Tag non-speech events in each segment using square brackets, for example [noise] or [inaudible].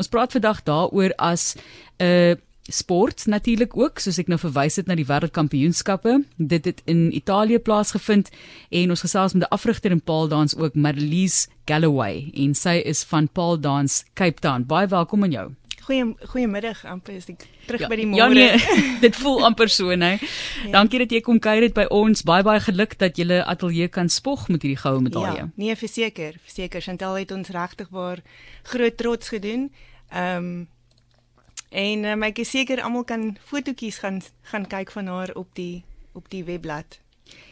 Ons praat vandag daaroor as 'n uh, sport natuurlik ook soos ek nou verwys het na die wêreldkampioenskappe. Dit het in Italië plaasgevind en ons gesels met 'n afrigter in paaldans ook Marlies Galloway en sy is van Paaldans Cape Town. Baie welkom aan jou. Goeie goeiemiddag amper is ek terug Ja, by die môre. Ja nee, [laughs] dit voel amper so, né? Ja. Dankie dat jy kom kuier dit by ons. Baie baie geluk dat jy 'n ateljee kan spog met hierdie goue medalje. Ja, nee verseker, verseker Chantal het ons regtig waar groot trots gedoen. Ehm um, en um, ek is seker almal kan fotootjies gaan gaan kyk van haar op die op die webblad.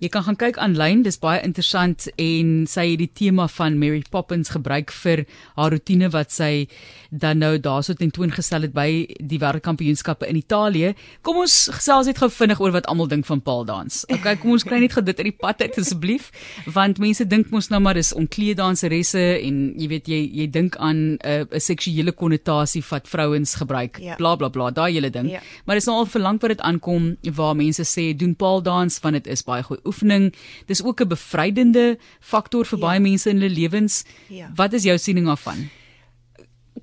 Jy kan gaan kyk aanlyn, dis baie interessant en sy het die tema van Mary Poppins gebruik vir haar rotine wat sy dan nou daarso tentoongestel het by die wêreldkampioenskappe in Italië. Kom ons gesels net gou vinnig oor wat almal dink van paaldans. Okay, kom ons kry net gou dit uit die pad uit asseblief, want mense dink mos nou maar dis onkleeddanseresse en jy weet jy jy dink aan 'n uh, 'n seksuele konnotasie wat vrouens gebruik. Ja. Bla bla bla, daai hele ding. Ja. Maar dis nou al verlang wat dit aankom waar mense sê doen paaldans want dit is baie goeie oefening. Dis ook 'n bevrydende faktor vir Ja. baie mense in hulle lewens. Ja. Wat is jou siening daarvan?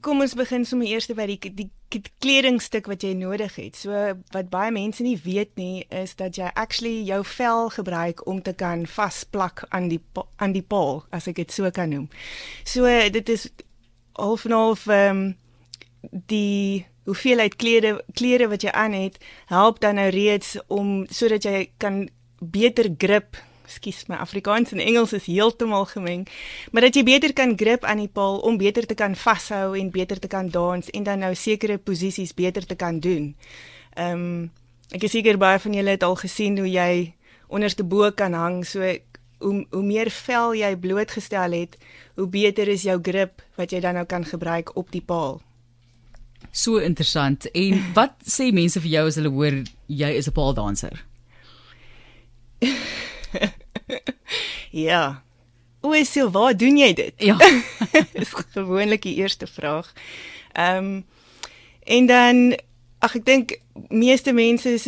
Kom ons begin sommer eers by die die, kledingstuk wat jy nodig het. So wat baie mense nie weet nie is dat jy actually jou vel gebruik om te kan vasplak aan die aan die paal as ek dit so kan noem. So dit is half en half ehm um, die hoeveelheid klere klere wat jy aan het help dan nou reeds om sodat jy kan beter grip Skus, my Afrikaans en Engels is heeltemal gemeng. Maar dat jy beter kan grip aan die paal om beter te kan vashou en beter te kan dans en dan nou sekere posisies beter te kan doen. Ehm um, ek is seker baie van julle het al gesien hoe jy onderste bo kan hang. So hoe hoe meer vel jy blootgestel het, hoe beter is jou grip wat jy dan nou kan gebruik op die paal. So interessant. En wat sê mense vir jou as hulle hoor jy is 'n paaldanser? [laughs] Ja. O, so waar doen jy dit? Ja. [laughs] is gewoonlik die eerste vraag. Ehm um, en dan ag ek dink meeste mense is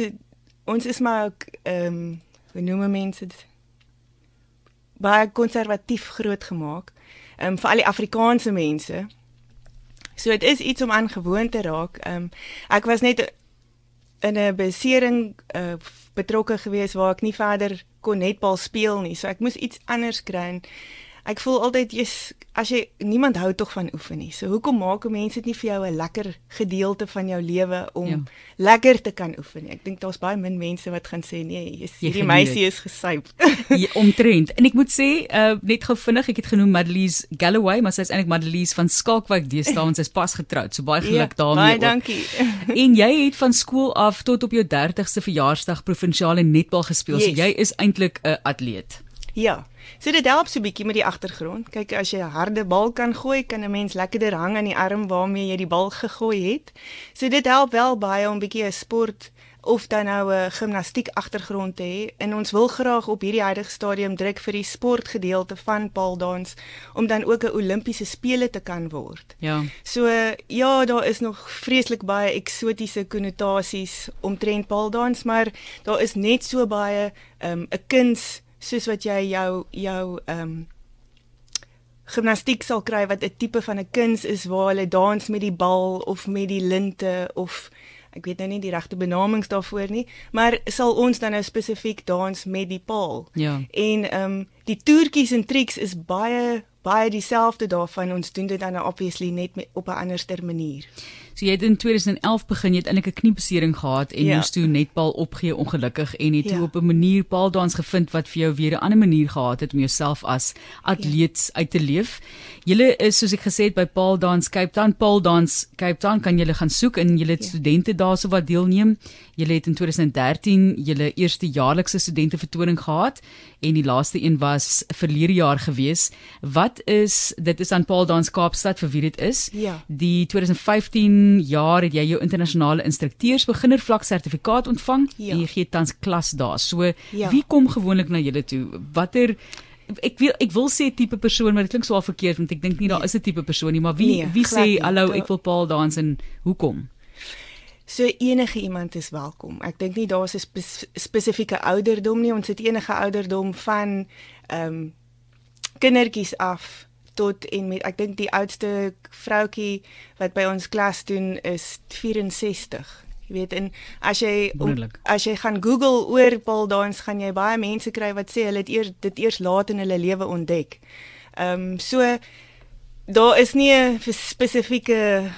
ons is maar ook ehm um, hoe noem mense dit? Baie konservatief grootgemaak. Ehm um, vir al die Afrikaanse mense. So dit is iets om aan gewoon te raak. Ehm um, ek was net in 'n besering uh, betrokke gewees waar ek nie verder kon netbal speel nie. So ek moes iets anders kry. en Ek voel altyd jy's as jy niemand hou tog van oefen nie. So hoekom maak mense dit nie vir jou 'n lekker gedeelte van jou lewe om Ja. ja. lekker te kan oefen nie? Ek dink daar's baie min mense wat gaan sê nee, jy's Jy hierdie meisie is gesyp. [laughs] Ja, omtrent. En ek moet sê, uh net gou vinnig, ek het genoem Madelies Galloway, maar sy is eintlik Madelies van Skalkwyk deesdae en sy's pas getroud. So baie geluk daarmee. Baie dankie. [laughs] En jy het van skool af tot op jou 30ste verjaarsdag provinsiale netbal gespeel. So Yes. jy is eintlik 'n atleet. Ja. So dit help so bietjie met die agtergrond. Kyk, as jy 'n harde bal kan gooi, kan 'n mens lekkerder hang aan die arm waarmee jy die bal gegooi het. So dit help wel baie om bietjie 'n sport of dan nou 'n gimnastiek agtergrond te hê. En ons wil graag op hierdie huidige stadium druk vir die sportgedeelte van paaldans om dan ook 'n Olimpiese spele te kan word. Ja. So ja, daar is nog vreeslik baie eksotiese konnotasies omtrent paaldans, maar daar is net so baie 'n um, kuns soos wat jy jou jou ehm um, gimnastiek sal kry wat 'n tipe van 'n kuns is waar hulle dans met die bal of met die linte of ek weet nou nie die regte benamings daarvoor nie, maar sal ons dan nou spesifiek dans met die paal. Ja. En ehm um, die toertjies en triks is baie baie dieselfde daarvan. Ons doen dit dan nou obviously net met, op 'n anderster manier. So jy het in 2011 begin, jy het eintlik 'n kniebesering gehad en Ja. moes toe netbal opgee ongelukkig en het toe Ja. op 'n manier paaldans gevind wat vir jou weer 'n ander manier gehad het om jouself as atleet uit te leef. Julle is soos ek gesê het by Paaldans Cape Town, Paaldans Cape Town kan julle gaan soek en julle het Ja. studente daarso wat deelneem. Julle het in 2013 julle eerste jaarlikse studentevertoning gehad en die laaste een was verlede jaar gewees. Wat is dit is aan Paaldans Kaapstad vir wie dit is? Ja. Die 2015 jaar het jy jou internasionale instrukteurs beginner vlak sertifikaat ontvang Ja. en jy gee tans klas daar. So Ja. wie kom gewoonlik na julle toe? Watter ek wil ek wil sê tipe persoon maar dit klink swaar verkeerd want ek dink nie daar Nee. is 'n tipe persoon nie, maar wie Nee, wie sê hallo ek wil paal dans en hoekom? So enige iemand is welkom. Ek dink nie daar's 'n spes spesifieke ouderdom nie. Ons het enige ouderdom van ehm um, kindertjies af tot en met ek dink die oudste vroutjie wat by ons klas doen is 64. Jy weet en as jy Wonderlik. as jy gaan Google oor pole dance gaan jy baie mense kry wat sê hulle het eers dit eers laat in hulle lewe ontdek. Ehm um, so daar is nie 'n spesifieke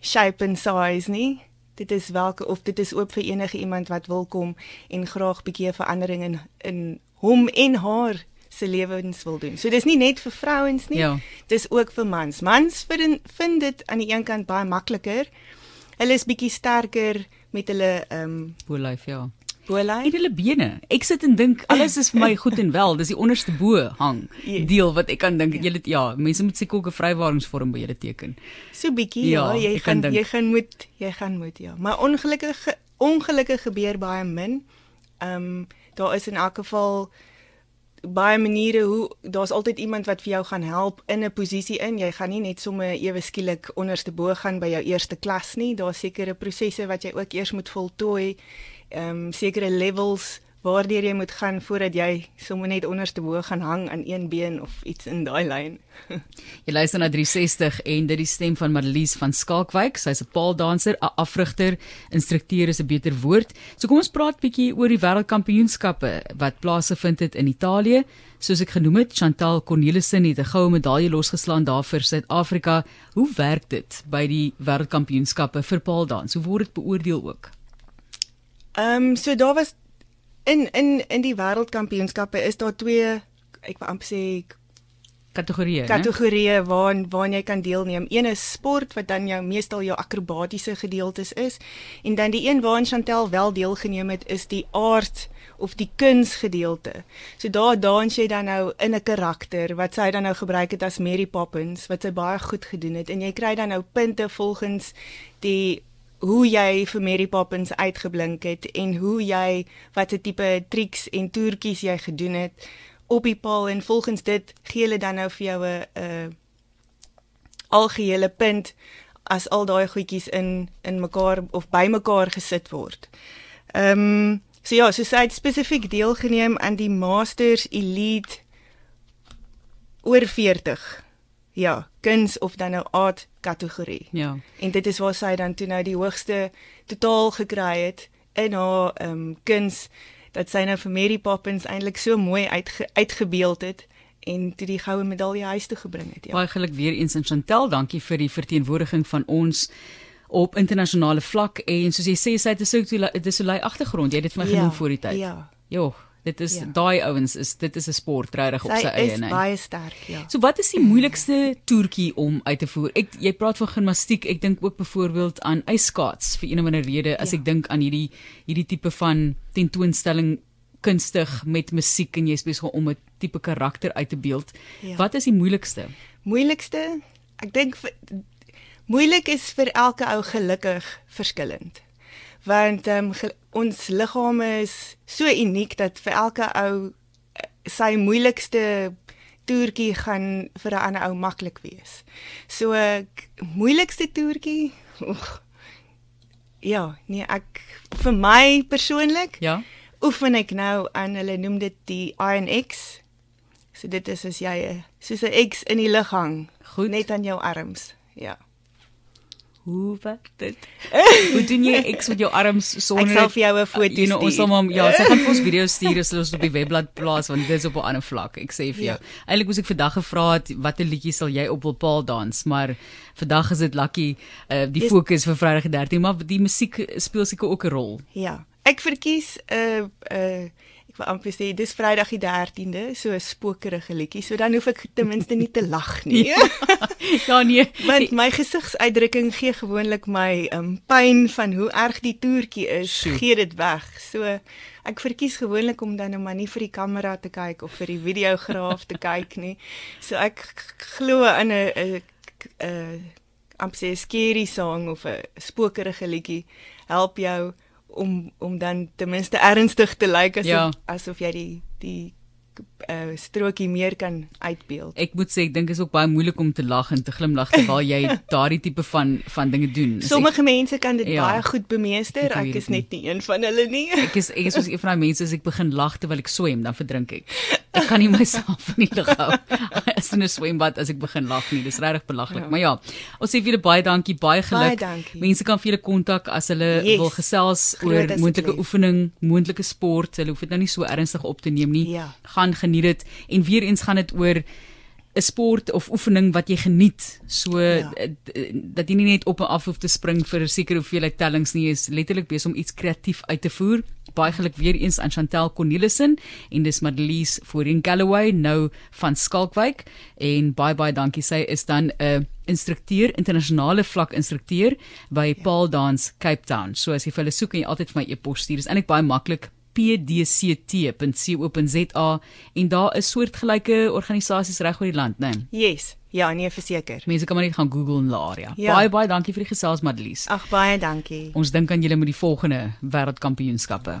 shape and size nie. Dit is welke of dit is oop vir enige iemand wat wil kom en graag bietjie 'n verandering in in hom en haar se lewens wil doen. So dis nie net vir vrouens nie. Ja. Dis ook vir mans. Mans vind vind dit aan die een kant baie makliker. Hulle is bietjie sterker met hulle ehm um, Bolyf, ja. bolyf. En hulle bene. Ek sit en dink alles is vir my [laughs] goed en wel. Dis die onderste bo hang Ja. deel wat ek kan dink. Julle ja, mense moet seker ook 'n vrywaringsvorm by julle teken. So bietjie Ja, ja, jy gaan jy gaan moet jy gaan moet ja. Maar ongelukkig ongelukkig gebeur baie min. Ehm um, daar is in elk geval baie maniere hoe daar's altyd iemand wat vir jou gaan help in 'n posisie in. Jy gaan nie net sommer ewe skielik onderste bo gaan by jou eerste klas nie. Daar's sekere prosesse wat jy ook eers moet voltooi. Ehm um, sekere levels waardeur jy moet gaan voordat jy sommer net onderste bo gaan hang aan een been of iets in daai lyn. [laughs] Jy luister na 360 en dit is die stem van Marlies van Skalkwyk. Sy's 'n paaldanser, 'n afrigter, instrukteur is 'n beter woord. So kom ons praat bietjie oor die wêreldkampioenskappe wat plaasgevind het in Italië. Soos ek genoem het, Chantal Cornelissen het 'n goue medalje losgeslaan daar vir Suid-Afrika. Hoe werk dit by die wêreldkampioenskappe vir paaldans? Hoe word dit beoordeel ook? Ehm um, so daar was in in in die wêreldkampioenskappe is daar twee ek wil amper sê Kategorieë, kategorieë waar waar jy kan deelneem. Een is sport wat dan jou meestal jou akrobatiese gedeeltes is en dan die een waarin Chantel wel deelgeneem het is die aard of die kunsgedeelte. So daar dans jy dan nou in 'n karakter wat sy dan nou gebruik het as Mary Poppins wat sy baie goed gedoen het en jy kry dan nou punte volgens die hoe jy vir Mary Poppins uitgeblink het en hoe jy watter tipe triks en toertjies jy gedoen het op die paal en volgens dit gee hulle dan nou vir jou 'n 'n algehele punt as al daai goedjies in in mekaar of bymekaar gesit word. Ehm um, so ja, so sy het spesifiek deelgeneem aan die Masters Elite oor 40. Ja, kuns of dan nou art kategorie. Ja. En dit is waar sy dan toe nou die hoogste totaal gekry het in haar ehm um, kuns dat sy nou vir Mary Poppins eintlik so mooi uitge, uitgebeeld het en toe die goue medalje huis toe gebring het. Ja. Baie geluk weer eens aan Chantel. Dankie vir die verteenwoordiging van ons op internasionale vlak en soos jy sê sy het 'n so 'n lei agtergrond. Jy het dit vir my genoem voor die tyd. Ja. Jo, dit is Ja. daai ouens is dit is 'n sport regtig op Sy sy eie, is nee. baie sterk, ja. So wat is die moeilikste toertjie om uit te voer? Ek jy praat van gimnastiek, ek dink ook byvoorbeeld aan ijskaats vir een of ander rede as Ja. ek dink aan hierdie hierdie tipe van tentoonstelling kunstig met musiek en jy's besig om 'n tipe karakter uit te beeld. Ja. Wat is die moeilikste? Moeilikste, ek dink moeilik is vir elke ou gelukkig verskillend. Want um, ons liggame is so uniek dat vir elke ou eh, sy moeilikste toertjie gaan vir 'n ander ou maklik wees. So moeilikste toertjie. Oeg. Ja, nee, ek vir my persoonlik Ja. oefen ek nou aan hulle noem dit die Iron X. So dit is as jy soos 'n X in die lug hang, Goed. net aan jou arms. Ja. Hoe werk dit? [laughs] Hoe doen jy X met jou arms sonder Ek sal vir jou 'n foto you know, ons stuur. sal maar ja, sy gaan vir ons video [laughs] stuur as ons op die webblad plaas want dit is op 'n ander vlak. Ek sê vir jou. Ja. Eintlik moes ek vandag gevra het watter liedjie sal jy op wil paal dans, maar vandag is dit lucky uh, die fokus vir Vrydag die 13, maar die musiek speel seker ook 'n rol. Ja. Ek verkies 'n uh, 'n uh, ek wil amper sê dis Vrydag die 13de, so 'n spookerige liedjie. So dan hoef ek ten minste nie te lag nie. [laughs] ja nee. Want my gesigsuitdrukking gee gewoonlik my um pyn van hoe erg die toertjie is, Sjoe. gee dit weg. So ek verkies gewoonlik om dan nou maar nie vir die kamera te kyk of vir die videograaf te [laughs] kyk nie. So ek glo in 'n 'n 'n amper sê 'n scary song of 'n spookerige liedjie help jou om om dan ten minste ernstig te lyk asof Ja. asof jy die die uh, strokie meer kan uitbeeld. Ek moet sê ek dink is ook baie moeilik om te lag en te glimlag terwyl jy [laughs] daardie tipe van van dinge doen. So Sommige mense kan dit Ja. baie goed bemeester. Ek Ek is net nie een van hulle nie. Ek is ek is soos een van daai mense as ek begin lag terwyl ek swem, dan verdrink ek. [laughs] ek kan nie myself in die lug hou as in 'n swembad as ek begin lag nie. Dis regtig belaglik. Ja. Maar ja, ons sê vir julle baie dankie, baie geluk. Baie dankie. Mense kan vir julle kontak as hulle Yes. wil gesels Groot oor moontlike oefening, moontlike sport. Hulle hoef dit nou nie so ernstig op te neem nie. Ja. Gaan geniet dit en weer eens gaan dit oor 'n sport of oefening wat jy geniet. So Ja. dat jy nie net op en af hoef te spring vir 'n sekere hoeveelheid tellings nie, is letterlik besig om iets kreatief uit te voer. Baie geluk weer eens aan Chantel Cornelissen en dis Madelies Voorheen Galloway nou van Skalkwyk en baie baie dankie. Sy is dan 'n instrukteur, internasionale vlak instrukteur by ja. Paul Dance Cape Town. So as jy vir hulle soek, kan jy altyd vir my e-pos stuur. Dis eintlik baie maklik pdct.co.za en daar is soortgelyke organisasies reg oor die land, né? Nee. Yes. Ja, nee, verseker. Mense kan maar net gaan Google in die area. Ja. Baie baie dankie vir die gesels Madelies. Ag baie dankie. Ons dink aan julle met die volgende wêreldkampioenskappe.